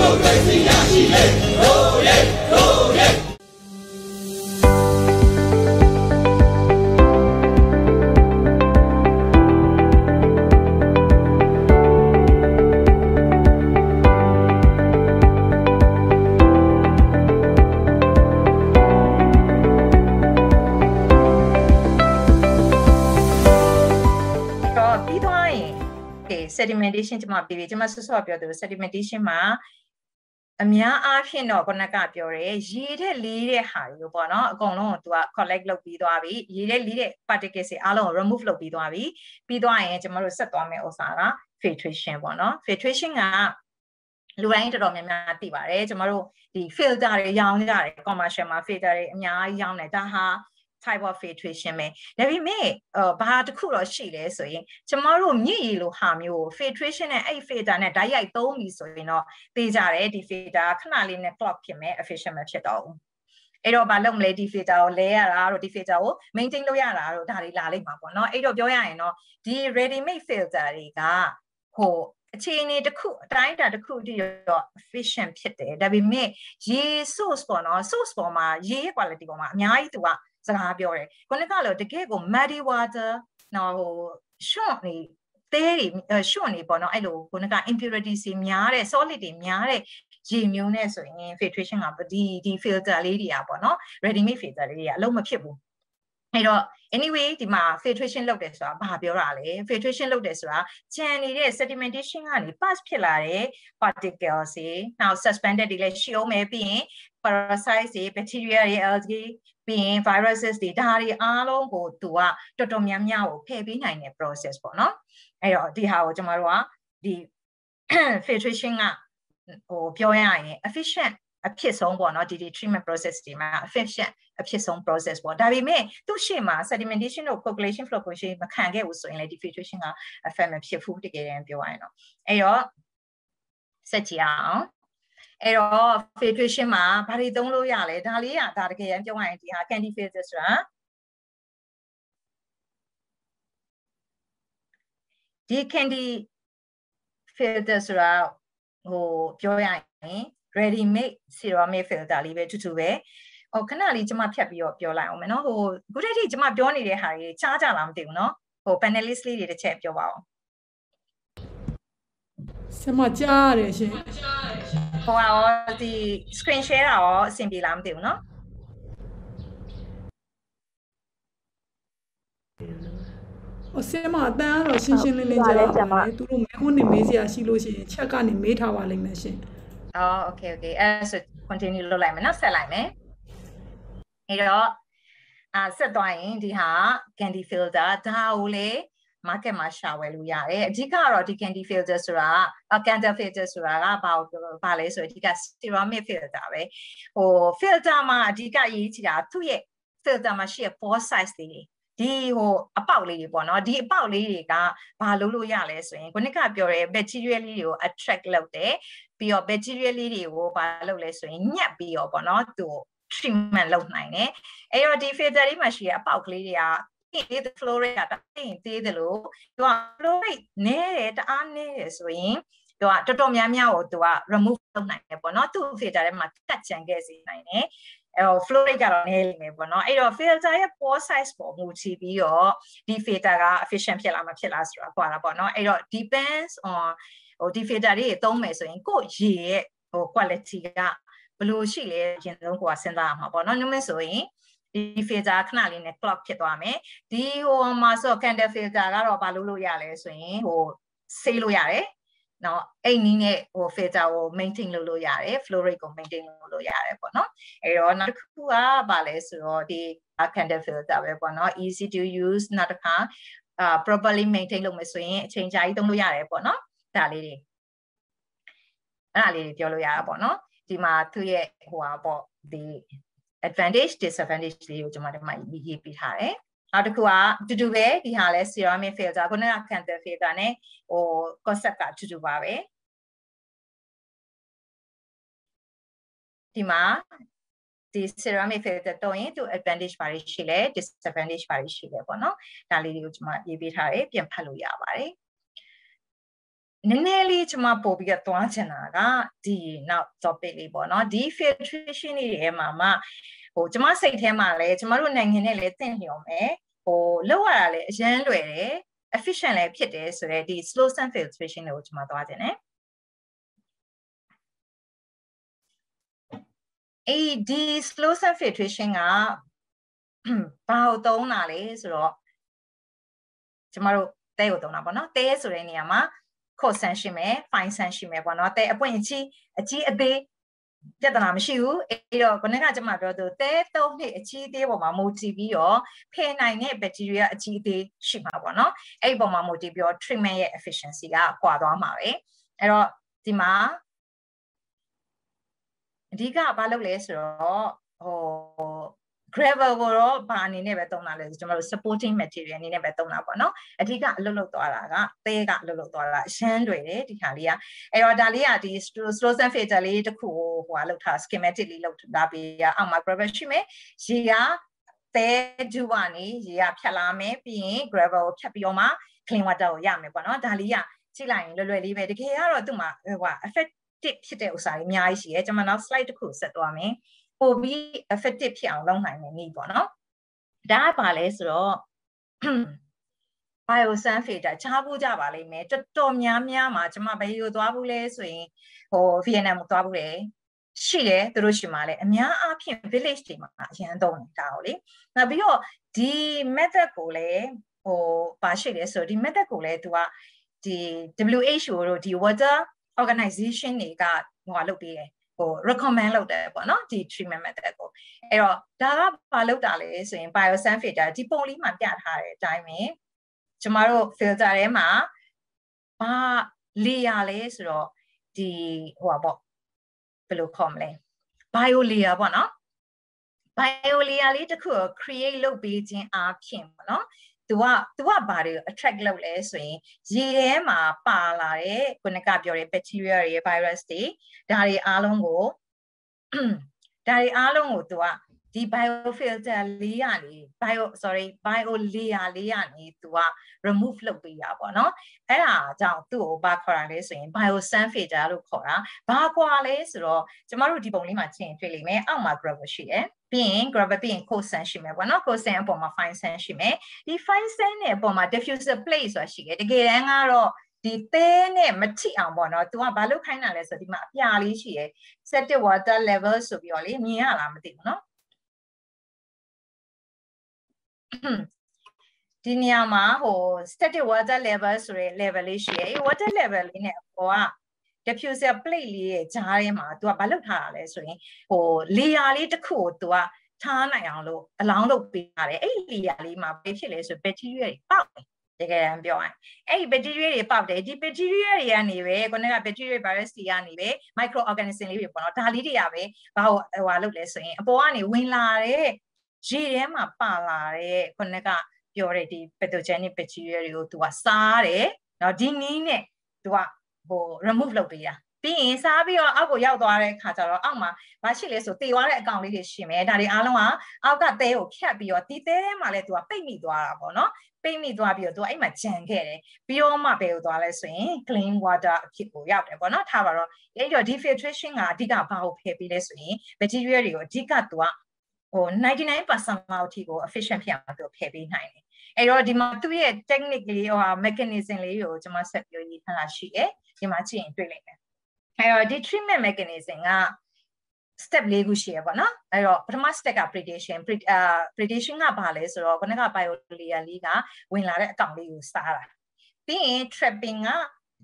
မိုကရေစီရရှိလေရိုးရဲရိုးရဲပြီးသွားရင် okay sedimentation ကျွန်မပြီးပြီကျွန်မဆွဆွပြောသူ sedimentation မှာ အများအားဖြင့်တော့ခုနကပြောတယ်ရေတဲ့လေးတဲ့ဟာတွေကိုပေါ့နော်အကုန်လုံးကို तू က collect လုပ်ပြီးသွားပြီရေတဲ့လေးတဲ့ particles တွေအားလုံးကို remove လုပ်ပြီးသွားပြီပြီးသွားရင်ကျွန်တော်တို့ဆက်သွားမယ့်ဥစ္စာက filtration ပေါ့နော် filtration ကလူတိုင်းတော်တော်များများသိပါတယ်ကျွန်တော်တို့ဒီ filter တွေရောင်းကြတယ် commercial မှာ filter တွေအများကြီးရောင်းတယ်ဒါဟာ type of filtration ပဲဒါပေမဲ့ဘာတစ်ခုတော့ရှိလဲဆိုရင်ကျမတို့မြင့်ရည်လိုဟာမျိုး filtration နဲ့အဲ့ filter နဲ့ဓာတ်ရိုက်သုံးပြီဆိုရင်တော့သိကြတယ်ဒီ filter ခဏလေးနဲ့ clock ဖြစ်မယ် efficient မဖြစ်တော့ဘူးအဲ့တော့ဘာလုပ်မလဲဒီ filter ကိုလဲရတာတို့ဒီ filter ကို maintain လုပ်ရတာတို့ဒါတွေလာလိမ့်မှာပေါ့เนาะအဲ့တော့ပြောရရင်တော့ဒီ ready made filter တွေကဟိုအခြေအနေတစ်ခုအတိုင်းအတာတစ်ခုတည်းတော့ efficient ဖြစ်တယ်ဒါပေမဲ့ရေ source ပေါ့နော် source ပေါ်မှာရေရဲ့ quality ပေါ်မှာအများကြီးသူက စကားပြောတယ်ခုနကလို့တကယ်ကို muddy water နော်ဟို short နေသေးတွေ short နေပေါ့နော်အဲ့လိုခုနက impurities တွေများတဲ့ solid တွေများတဲ့ရေမျိုးနဲ့ဆိုရင် filtration ကဒီဒီ filter လေးတွေကပေါ့နော် ready made filter လေးတွေကအလုံးမဖြစ်ဘူး အဲ့တော့ anyway ဒီမှာ filtration လုပ်တယ်ဆိုတာဘာပြောတာလဲ filtration လုပ်တယ်ဆိုတာကြံနေတဲ့ sedimentation ကနေ pass ဖြစ်လာတဲ့ particles တွေနောက် suspended တွေလည်းရှိအောင်မယ်ပြီးရင် parasites တွေ bacteria တွေ algae ပြီးရင် viruses တွေဒါတွေအားလုံးကိုသူကတော်တော်များများကိုဖယ်ပေးနိုင်တဲ့ process ပေါ့နော်အဲ့တော့ဒီဟာကိုကျွန်တော်တို့ကဒီ filtration ကဟိုပြောရရင် efficient အဖြစ်ဆုံးပေါ့နော်ဒီဒီ treatment process တွေမှာ efficient အဖြစ်ဆုံး process ပေါ့ဒါပေမဲ့သူ့ရှေ့မှာ sedimentation တို့ population fluctuation မခံခဲ့ဘူးဆိုရင်လေဒီ filtration က effect မဖြစ်ဘူးတကယ်တမ်းပြောရရင်တော့အဲ့တော့စက်ကြည့်အောင်အဲ့တော့ filtration မှာဘာတွေသုံးလို့ရလဲဒါလေးကဒါတကယ်ရန်ပြောရရင်ဒီဟာ candy filter ဆိုတာဒီ candy filter ဆိုတာဟိုပြောရရင် ready made ceramic filter လေးပဲတူတူပဲဟိုခဏလေးကျွန်မဖြတ်ပြီးတော့ပြောလိုက်အောင်မယ်နော်ဟိုခုတည်းကကျွန်မပြောနေတဲ့ဟာတွေချားကြလားမသိဘူးနော်ဟို panelist လေးတွေတစ်ချက်ပြောပါအောင်ဆမကြားရတယ်ရှင်ဟိုရောဒီ screen share တာရောအဆင်ပြေလားမသိဘူးနော်အစမအတန်းကတော့ရှင်းရှင်းလင်းလင်းကြားပါတယ်သူတို့မဲခွန်းနေမေးစရာရှိလို့ရှိရင်ချက်ကနေမေးထားပါလိမ့်မယ်ရှင် အော် okay okay အဲ့ဆို continue လုပ်လိုက်မယ်နော်ဆက်လိုက်မယ်အဲ့တော့အာဆက်သွားရင်ဒီဟာ candy filter ဒါကိုလေ market မှာရှာဝယ်လို့ရတယ်အဓိကကတော့ဒီ candy filter ဆိုတာ candy filter ဆိုတာကဘာဘာလဲဆိုအဓိက ceramic filter ပဲဟို filter မှာအဓိကရေးချင်တာသူ့ရဲ့ filter မှာရှိတဲ့ pore size တွေဒီဟိုအပေါက်လေးတွေပေါ့နော်ဒီအပေါက်လေးတွေကဘာလုပ်လို့ရလဲဆိုရင်ခုနကပြောတဲ့ bacteria လေးတွေကို attract လုပ်တယ် ပြီးတော့ bacteria လေးတွေကိုဘာလုပ်လဲဆိုရင်ညက်ပြီးတော့ပေါ့နော်သူ treatment လုပ်နိုင်တယ်အဲ့တော့ဒီ filter လေးမှာရှိတဲ့အပေါက်ကလေးတွေကသေး fluoride ကတင်းသေးတယ်လို့သူက fluoride နည်းတယ်တအားနည်းတယ်ဆိုရင်သူကတော်တော်များများကိုသူက remove လုပ်နိုင်တယ်ပေါ့နော်သူ့ filter ထဲမှာကတ်ချန်ခဲ့စေနိုင်တယ်အဲ fluoride ကတော့နည်းလိမ့်မယ်ပေါ့နော်အဲ့တော့ filter ရဲ့ pore size ပေါ်မူတည်ပြီးတော့ဒီ filter က efficient ဖြစ်လားမဖြစ်လားဆိုတာကွာတာပေါ့နော်အဲ့တော့ depends on ဟိုဒီ filter တွေသုံးမယ်ဆိုရင်ကို့ရေရဲ့ဟို quality ကဘယ်လိုရှိလဲအရင်ဆုံးကိုကစဉ်းစားရမှာပေါ့နော်ညမဆိုရင်ဒီ filter ခဏလေးနဲ့ clock ဖြစ်သွားမယ်ဒီဟိုမှာဆို candle filter ကတော့ဘာလို့လို့ရလဲဆိုရင်ဟိုဆေးလို့ရတယ်နော်အဲ့နည်းနဲ့ဟို filter ကို maintain လုပ်လို့ရတယ် flow rate ကို maintain လုပ်လို့ရတယ်ပေါ့နော်အဲ့တော့နောက်တစ်ခုကဘာလဲဆိုတော့ဒီ candle filter ပဲပေါ့နော် easy to use နောက်တစ်ခါအာ properly maintain လုပ်မယ်ဆိုရင်အချိန်ကြာကြီးသုံးလို့ရတယ်ပေါ့နော် ဒါလေးတွေအဲ့ဒါလေးတွေပြောလို့ရတာပေါ့နော်ဒီမှာသူ့ရဲ့ဟိုဟာပေါ့ဒီ advantage disadvantage လေးကိုကျွန်မတို့မှရေးပေးထားတယ်နောက်တစ်ခုကတူတူပဲဒီဟာလဲ ceramic filter ခုနက canter filter နဲ့ဟို concept ကတူတူပါပဲဒီမှာဒီ ceramic filter တော့ရင်သူ advantage ဘာတွေရှိလဲ disadvantage ဘာတွေရှိလဲပေါ့နော်ဒါလေးတွေကိုကျွန်မရေးပေးထားတယ်ပြန်ဖတ်လို့ရပါတယ် နည်းနည်းလေးကျွန်မပို့ပြီးတော့သွားချင်တာကဒီနောက် topic လေးပေါ့နော်ဒီ filtration တွေထဲမှာမှဟိုကျွန်မစိတ်ထဲမှာလည်းကျွန်မတို့နိုင်ငံနဲ့လည်းသင့်လျော်မယ်ဟိုလောက်ရတာလည်းအရန်လွယ်တယ် efficient လည်းဖြစ်တယ်ဆိုတော့ဒီ slow sand filtration တွေကိုကျွန်မသွားခြင်းနဲ့အေးဒီ slow sand filtration ကဘာကိုသုံးတာလဲဆိုတော့ကျမတို့တဲကိုသုံးတာပေါ့နော်တဲဆိုတဲ့နေရာမှာ ခေါ်ဆန်ရှိမယ် fine ဆန်ရှိမယ်ပေါ့နော်တဲအပွင့်အကြီးအကြီးအသေးပြဿနာမရှိဘူးအဲ့တော့ခုနကကျွန်မပြောသူတဲသုံးနှစ်အကြီးအသေးပေါ်မှာမူတည်ပြီးတော့ဖယ်နိုင်တဲ့ bacteria အကြီးအသေးရှိမှာပေါ့နော်အဲ့ဒီပေါ်မှာမူတည်ပြီးတော့ treatment ရဲ့ efficiency ကကွာသွားမှာပဲအဲ့တော့ဒီမှာအဓိကဘာလုပ်လဲဆိုတော့ဟို gravel ကိုတော့ဘာအနေနဲ့ပဲသုံးတာလဲဆိုကျွန်တော်တို့ supporting material အနေနဲ့ပဲသုံးတာပေါ့နော်အဓိကအလုပ်လုပ်သွားတာကသဲကအလုပ်လုပ်သွားတာအရှမ်းတွေတယ်ဒီခါလေးကအဲ့တော့ဒါလေးကဒီ slow filter လေးတစ်ခုကိုဟိုကလုပ်ထား schematic လေးလုပ်ထားပြီးအောက်မှာ gravel ရှိမယ်ရေကသဲဂျူကနေရေကဖြတ်လာမယ်ပြီးရင် gravel ကိုဖြတ်ပြီးတော့မှ clean water ကိုရမယ်ပေါ့နော်ဒါလေးကကြည့်လိုက်ရင်လွယ်လွယ်လေးပဲတကယ်ကတော့သူ့မှာဟိုက effective ဖြစ်တဲ့ဥစ္စာတွေအများကြီးရှိတယ်ကျွန်မနောက် slide တစ်ခုဆက်သွားမယ် ပိုပြီး effective ဖြစ်အောင်လုပ်နိုင်တဲ့နည်းပေါ့နော်ဒါကပါလဲဆိုတော့ biosulfate ချားဖို့ကြပါလိမ့်မယ်တော်တော်များများမှာကျွန်မဘယ်လိုသွားဘူးလဲဆိုရင်ဟို Vietnam ကိုသွားဘူးလေရှိတယ်သူတို့ရှိမှလည်းအများအားဖြင့် village တွေမှာအရင်သုံးနေတာဟုတ်လေနောက်ပြီးတော့ဒီ method ကိုလည်းဟိုပါရှိတယ်ဆိုဒီ method ကိုလည်းသူကဒီ WHO တို့ဒီ water organization တွေကဟိုလုပ်ပေးတယ် ဟို recommend လုပ်တယ်ပေါ့နော်ဒီ treatment method ကိုအဲ့တော့ဒါကဘာလုပ်တာလဲဆိုရင် biosulfate ဒီပုံလေးမှာပြထားတဲ့အတိုင်းပဲကျမတို့ filter ထဲမှာဘာ layer လဲဆိုတော့ဒီဟိုပါပေါ့ဘယ်လိုခေါ်မလဲ bio layer ပေါ့နော် bio layer လေးတစ်ခုကို create လုပ်ပေးခြင်းအပြင်ပေါ့နော် သူကသူကဘာတွေ attract လုပ်လဲဆိုရင်ရေထဲမှာပါလာတဲ့ခုနကပြောတဲ့ bacteria တွေ virus တွေဒါတွေအားလုံးကိုဒါတွေအားလုံးကိုသူကဒီ biofilter လေးကနေ bio sorry bio layer လေးကနေသူက remove လုပ်ပေးတာပေါ့နော်အဲ့ဒါကြောင့်သူ့ကိုဘာခေါ်တာလဲဆိုရင် biosulfate လို့ခေါ်တာဘာကွာလဲဆိုတော့ကျမတို့ဒီပုံလေးမှာချင်းတွေ့လိမ့်မယ်အောက်မှာ gravel ရှိတယ် ပြီးရင် gravel ပြီးရင် cosan ရှိမယ်ပေါ့နော် cosan အပေါ်မှာ fine sand ရှိမယ်ဒီ fine sand နဲ့အပေါ်မှာ diffuser plate ဆိုတာရှိတယ်တကယ်တမ်းကတော့ဒီသဲနဲ့မထိအောင်ပေါ့နော်။ तू ကဘာလို့ခိုင်းတာလဲဆိုတော့ဒီမှာအပြာလေးရှိရယ် septic water level ဆိုပြီးတော့လေမြင်ရလားမသိဘူးနော်ဒီနေရာမှာဟို static water level ဆိုတဲ့ level လေးရှိရယ်အဲ water level လေးနဲ့အပေါ်က diffuser plate လေးရဲ့ကြားထဲမှာ तू ကမလုပ်ထားတာလဲဆိုရင်ဟို layer လေးတစ်ခုကို तू ကထားနိုင်အောင်လို့အလောင်းလုပ်ပေးရတယ်အဲ့ layer လေးမှာပဲဖြစ်လဲဆို bacteria တွေပေါက်တယ်တကယ်တမ်းပြောရင်အဲ့ဒီ bacteria တွေပေါက်တယ်ဒီ bacteria တွေကနေပဲခုနက bacteria virus တွေကနေပဲ micro organism လေးတွေပေါ့နော်ဒါလေးတွေကပဲဘာဟိုဟိုလုပ်လဲဆိုရင်အပေါ်ကနေဝင်လာတဲ့ရေထဲမှာပါလာတဲ့ခုနကပြောတဲ့ဒီ pathogenic bacteria တွေကို तू ကစားတယ်နော်ဒီနီးနဲ့ तू က ဟို remove လုပ်ပေးတာပြီးရင်စားပြီးတော့အောက်ကိုရောက်သွားတဲ့ခါကျတော့အောက်မှာမရှိလဲဆိုတည်သွားတဲ့အကောင်လေးတွေရှိမယ်ဒါတွေအားလုံးကအောက်ကသဲကိုဖြတ်ပြီးတော့ဒီသဲထဲမှာလဲသူကပိတ်မိသွားတာပေါ့နော်ပိတ်မိသွားပြီးတော့သူကအဲ့မှာဂျန်ခဲ့တယ်ပြီးတော့မှဘယ်ကိုသွားလဲဆိုရင် clean water အဖြစ်ကိုရောက်တယ်ပေါ့နော်ထားပါတော့အဲ့တော့ defiltration ကအဓိကဘာကိုဖယ်ပေးလဲဆိုရင် bacteria တွေကိုအဓိကသူကဟို99%လောက်အထိကို efficient ဖြစ်အောင်သူဖယ်ပေးနိုင်တယ်အဲ့တော့ဒီမှာသူ့ရဲ့ technique လေးဟို mechanism လေးကိုကျွန်မဆက်ပြောရေးထားတာရှိတယ် ဒီမှာကြည့်ရင်တွေ့လိမ့်မယ်အဲ့တော့ဒီ treatment mechanism က step ၄ခုရှိရပါတော့အဲ့တော့ပထမ step က predation predation ကဘာလဲဆိုတော့ခုနက biolayer လေးကဝင်လာတဲ့အကောင်လေးကိုစားတာပြီးရင် trapping က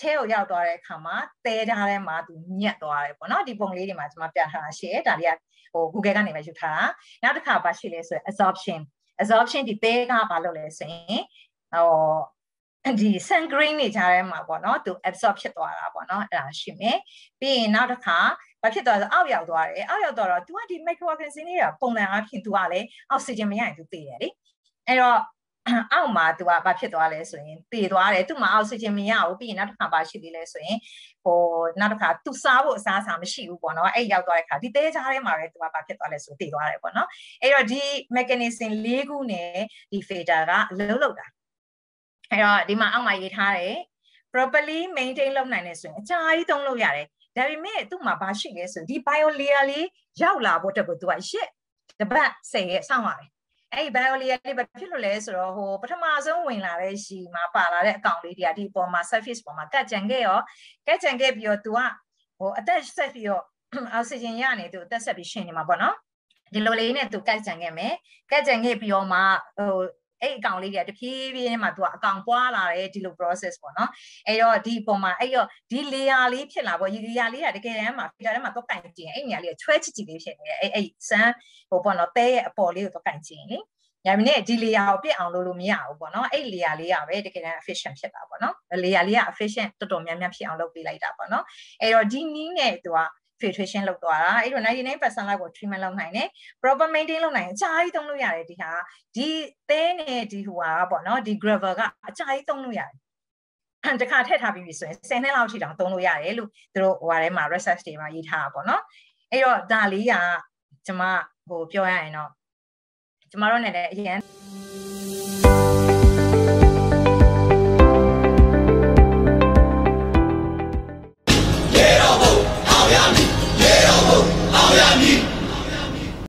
ထဲကိုရောက်သွားတဲ့အခါမှာတဲထားထဲမှာသူညက်သွားတယ်ပေါ့နော်ဒီပုံလေးတွေမှာကျွန်မပြထားတာရှိတယ်ဒါတွေကဟို Google ကနေပဲယူထားတာနောက်တစ်ခါဘာရှိလဲဆိုရင် absorption absorption ဒီတဲကဘာလုပ်လဲဆိုရင်ဟို ဒီ sun grain တွေကြားထဲမှာပေါ့နော်သူ absorb ဖြစ်သွားတာပေါ့နော်အဲ့ဒါရှိမယ်ပြီးရင်နောက်တစ်ခါဘာဖြစ်သွားလဲအောက်ရောက်သွားတယ်အောက်ရောက်သွားတော့ तू ကဒီ microorganism တွေကပုံမှန်အားဖြင့် तू ကလည်းအောက်ဆီဂျင်မရရင် तू သေတယ်လေအဲ့တော့အောက်မှာ तू ကဘာဖြစ်သွားလဲဆိုရင်သေသွားတယ်သူ့မှာအောက်ဆီဂျင်မရဘူးပြီးရင်နောက်တစ်ခါဘာရှိသေးလဲဆိုရင်ဟိုနောက်တစ်ခါ तू စားဖို့အစားအစာမရှိဘူးပေါ့နော်အဲ့ရောက်သွားတဲ့ခါဒီတဲကြားထဲမှာပဲ तू ကဘာဖြစ်သွားလဲဆိုသေသွားတယ်ပေါ့နော်အဲ့တော့ဒီ mechanism ၄ခုနဲ့ဒီ filter ကအလုံးလောက်တာ အဲ့တော့ဒီမှာအောက်မှာရေးထားတယ် properly maintain လုပ်နိုင်နေဆိုရင်အကြာကြီးသုံးလို့ရတယ်ဒါပေမဲ့သူ့မှာဘာရှိလဲဆိုဒီ bio layer လေးရောက်လာဖို့တက်ကိုသူကရှစ်တပတ်ဆယ်ရက်စောင့်ရတယ်အဲ့ဒီ bio layer လေးဘာဖြစ်လို့လဲဆိုတော့ဟိုပထမဆုံးဝင်လာတဲ့ရှီမှာပါလာတဲ့အကောင့်လေးတွေကဒီပေါ်မှာ surface ပေါ်မှာကတ်ကြံခဲ့ရောကတ်ကြံခဲ့ပြီးတော့သူကဟိုအသက်ဆက်ပြီးတော့အောက်ဆီဂျင်ရနေသူအသက်ဆက်ပြီးရှင်နေမှာပေါ့နော်ဒီလိုလေးနဲ့သူကတ်ကြံခဲ့မယ်ကတ်ကြံခဲ့ပြီးတော့မှဟို အဲ့အကောင့်လေးတွေကတဖြည်းဖြည်းနဲ့မှသူကအကောင့်ပွားလာတယ်ဒီလို process ပေါ့နော်အဲ့တော့ဒီပုံမှာအဲ့တော့ဒီ layer လေးဖြစ်လာပေါ့ဒီ layer လေးကတကယ်တမ်းမှာ filter ထဲမှာတော့ကင်ကျင်အဲ့နေရာလေးကချွဲချစ်ချစ်လေးဖြစ်နေတယ်အဲ့အဲ့စမ်းဟိုပေါ့နော်တဲရဲ့အပေါ်လေးကိုတော့ကင်ကျင်လေညာမင်းနဲ့ဒီ layer ကိုပြစ်အောင်လုပ်လို့မရဘူးပေါ့နော်အဲ့ layer လေးကပဲတကယ်တမ်း efficient ဖြစ်တာပေါ့နော် layer လေးက efficient တော်တော်များများဖြစ်အောင်လုပ်ပေးလိုက်တာပေါ့နော်အဲ့တော့ဒီနည်းနဲ့သူက filtration လုပ်သွားတာအဲ့တော့99%လောက်ကို treatment လုပ်နိုင်တယ် proper maintain လုပ်နိုင်ရင်အကြာကြီးသုံးလို့ရတယ်ဒီဟာဒီသဲနဲ့ဒီဟိုဟာပေါ့နော်ဒီ gravel ကအကြာကြီးသုံးလို့ရတယ်တခါထည့်ထားပြီးပြီဆိုရင်10နှစ်လောက်ထိတောင်သုံးလို့ရတယ်လို့သူတို့ဟိုဟာထဲမှာ research တွေမှာရေးထားတာပေါ့နော်အဲ့တော့ဒါလေးကကျွန်မဟိုပြောရရင်တော့ကျမတို့နဲ့လည်းအရင် Apoia-me!